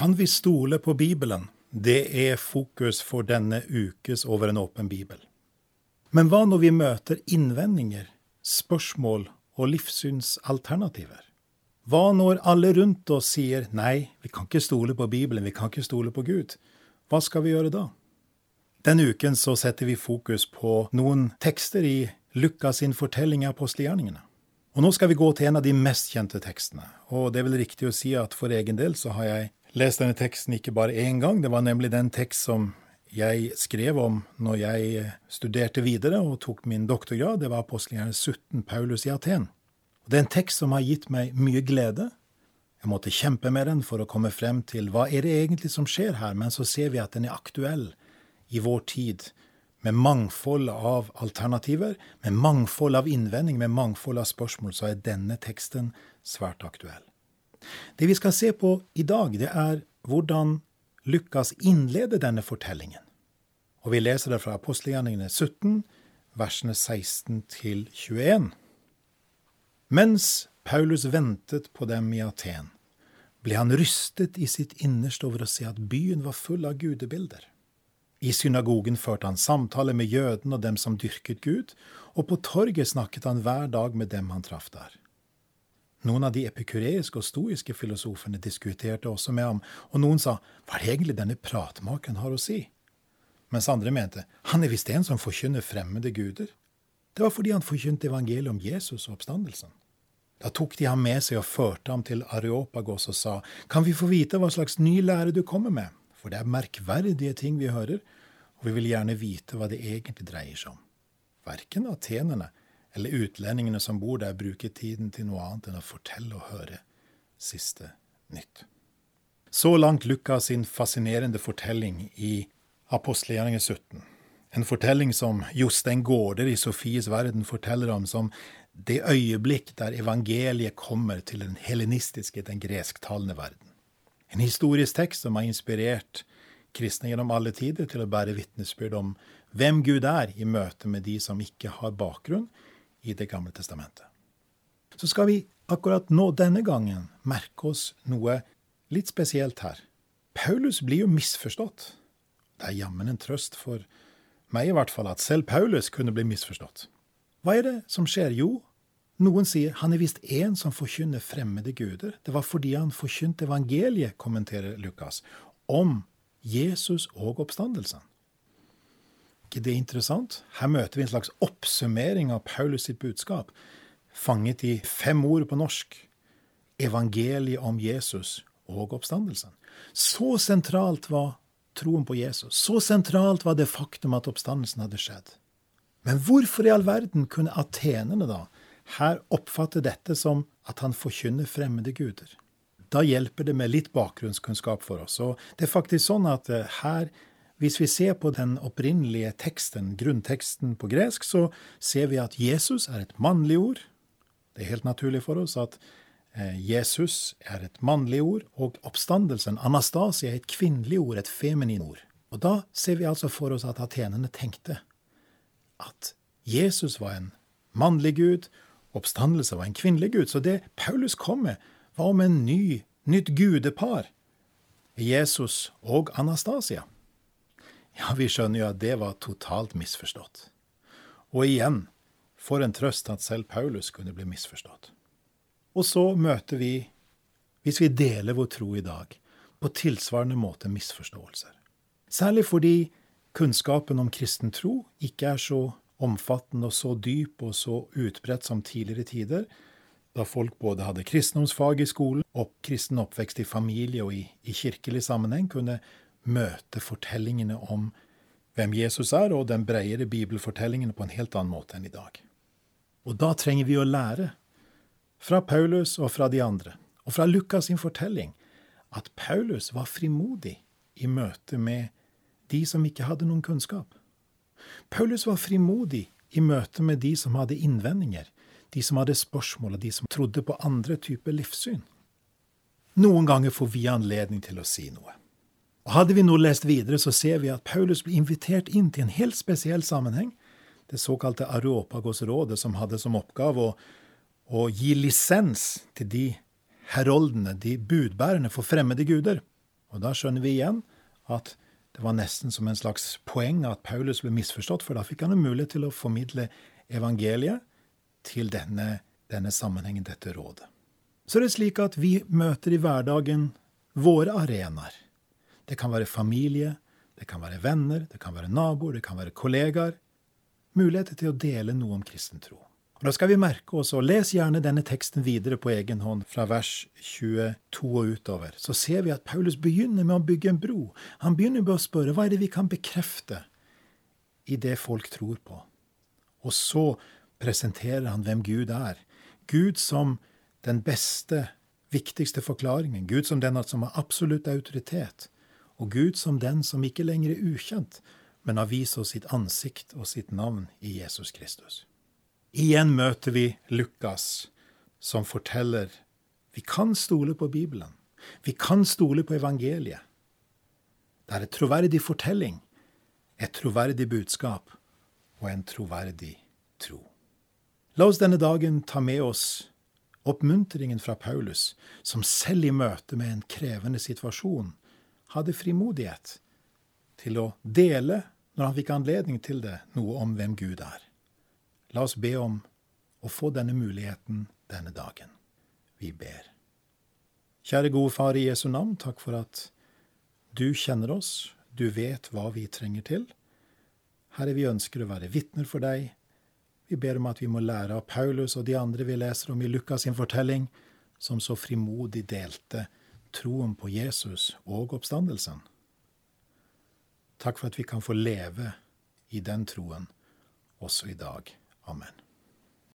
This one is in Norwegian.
Kan vi stole på Bibelen? Det er fokus for denne ukes Over en åpen bibel. Men hva når vi møter innvendinger, spørsmål og livssynsalternativer? Hva når alle rundt oss sier nei, vi kan ikke stole på Bibelen, vi kan ikke stole på Gud? Hva skal vi gjøre da? Denne uken så setter vi fokus på noen tekster i Lukas sin fortelling av apostelgjerningene. Og nå skal vi gå til en av de mest kjente tekstene. Og det er vel riktig å si at for egen del så har jeg lest denne teksten ikke bare én gang. Det var nemlig den tekst som jeg skrev om når jeg studerte videre og tok min doktorgrad. Det var apostelgjerningen 17, Paulus i Aten. Det er en tekst som har gitt meg mye glede. Jeg måtte kjempe med den for å komme frem til hva er det egentlig som skjer her, men så ser vi at den er aktuell i vår tid, med mangfold av alternativer, med mangfold av innvending, med mangfold av spørsmål, så er denne teksten svært aktuell. Det vi skal se på i dag, det er hvordan Lukas innleder denne fortellingen. Og vi leser det fra apostelgjerningene 17, versene 16 til 21. Mens Paulus ventet på dem i Aten, ble han rystet i sitt innerste over å se at byen var full av gudebilder. I synagogen førte han samtale med jødene og dem som dyrket Gud, og på torget snakket han hver dag med dem han traff der. Noen av de epikureiske og stoiske filosofene diskuterte også med ham, og noen sa hva er det egentlig denne pratmaken har å si? Mens andre mente han er visst en som forkynner fremmede guder. Det var fordi han forkynte evangeliet om Jesus og oppstandelsen. Da tok de ham med seg og førte ham til Areopagos og sa, kan vi få vite hva slags ny lære du kommer med, for det er merkverdige ting vi hører, og vi vil gjerne vite hva det egentlig dreier seg om. Verken atenerne eller utlendingene som bor der, bruker tiden til noe annet enn å fortelle og høre siste nytt. Så langt Lukas sin fascinerende fortelling i Apostelgjerningen 17. En fortelling som Jostein Gaarder i Sofies verden forteller om som det øyeblikk der evangeliet kommer til den helenistiske, den gresktalende verden. En historisk tekst som har inspirert kristne gjennom alle tider til å bære vitnesbyrd om hvem Gud er i møte med de som ikke har bakgrunn i Det gamle testamentet. Så skal vi akkurat nå denne gangen merke oss noe litt spesielt her. Paulus blir jo misforstått. Det er jammen en trøst for meg i hvert fall at selv Paulus kunne bli misforstått. Hva er det som skjer? Jo, noen sier han er visst en som forkynner fremmede guder. Det var fordi han forkynte evangeliet, kommenterer Lukas, om Jesus og oppstandelsen ikke det interessant? Her møter vi en slags oppsummering av Paulus sitt budskap, fanget i fem ord på norsk. Evangeliet om Jesus og oppstandelsen. Så sentralt var troen på Jesus. Så sentralt var det faktum at oppstandelsen hadde skjedd. Men hvorfor i all verden kunne atenerne da her oppfatte dette som at han forkynner fremmede guder? Da hjelper det med litt bakgrunnskunnskap for oss. Og det er faktisk sånn at eh, her hvis vi ser på den opprinnelige teksten, grunnteksten på gresk, så ser vi at Jesus er et mannlig ord. Det er helt naturlig for oss at eh, Jesus er et mannlig ord, og oppstandelsen, Anastasia, er et kvinnelig ord, et feminin ord. Og da ser vi altså for oss at atenene tenkte at Jesus var en mannlig gud, oppstandelse var en kvinnelig gud. Så det Paulus kom med, var om en ny, nytt gudepar, Jesus og Anastasia. Ja, vi skjønner jo at det var totalt misforstått. Og igjen, for en trøst at selv Paulus kunne bli misforstått. Og så møter vi, hvis vi deler vår tro i dag, på tilsvarende måte misforståelser. Særlig fordi kunnskapen om kristen tro ikke er så omfattende og så dyp og så utbredt som tidligere tider, da folk både hadde kristendomsfag i skolen og kristen oppvekst i familie og i, i kirkelig sammenheng kunne møte fortellingene om hvem Jesus er, og den bredere bibelfortellingen på en helt annen måte enn i dag. Og da trenger vi å lære, fra Paulus og fra de andre, og fra Lukas sin fortelling, at Paulus var frimodig i møte med de som ikke hadde noen kunnskap. Paulus var frimodig i møte med de som hadde innvendinger, de som hadde spørsmål, og de som trodde på andre typer livssyn. Noen ganger får vi anledning til å si noe. Og Hadde vi nå lest videre, så ser vi at Paulus ble invitert inn til en helt spesiell sammenheng. Det såkalte Areopagos-rådet, som hadde som oppgave å, å gi lisens til de heroldene, de budbærerne for fremmede guder. Og da skjønner vi igjen at det var nesten som en slags poeng at Paulus ble misforstått, for da fikk han en mulighet til å formidle evangeliet til denne, denne sammenhengen, dette rådet. Så det er slik at vi møter i hverdagen våre arenaer. Det kan være familie, det kan være venner, det kan være naboer, det kan være kollegaer. Muligheter til å dele noe om kristen tro. Og Da skal vi merke oss, og les gjerne denne teksten videre på egen hånd, fra vers 22 og utover. Så ser vi at Paulus begynner med å bygge en bro. Han begynner med å spørre hva er det vi kan bekrefte i det folk tror på. Og så presenterer han hvem Gud er. Gud som den beste, viktigste forklaringen. Gud som den som har absolutt autoritet. Og Gud som den som ikke lenger er ukjent, men har vist oss sitt ansikt og sitt navn i Jesus Kristus. Igjen møter vi Lukas, som forteller vi kan stole på Bibelen. Vi kan stole på evangeliet. Det er en troverdig fortelling, et troverdig budskap og en troverdig tro. La oss denne dagen ta med oss oppmuntringen fra Paulus, som selv i møte med en krevende situasjon hadde frimodighet til å dele, når han fikk anledning til det, noe om hvem Gud er. La oss be om å få denne muligheten denne dagen. Vi ber. Kjære gode Far i Jesu navn, takk for at du kjenner oss, du vet hva vi trenger til. Herre, vi ønsker å være vitner for deg. Vi ber om at vi må lære av Paulus og de andre vi leser om i Lukas sin fortelling, som så frimodig delte troen på Jesus og oppstandelsen. Takk for at vi kan få leve i den troen også i dag. Amen.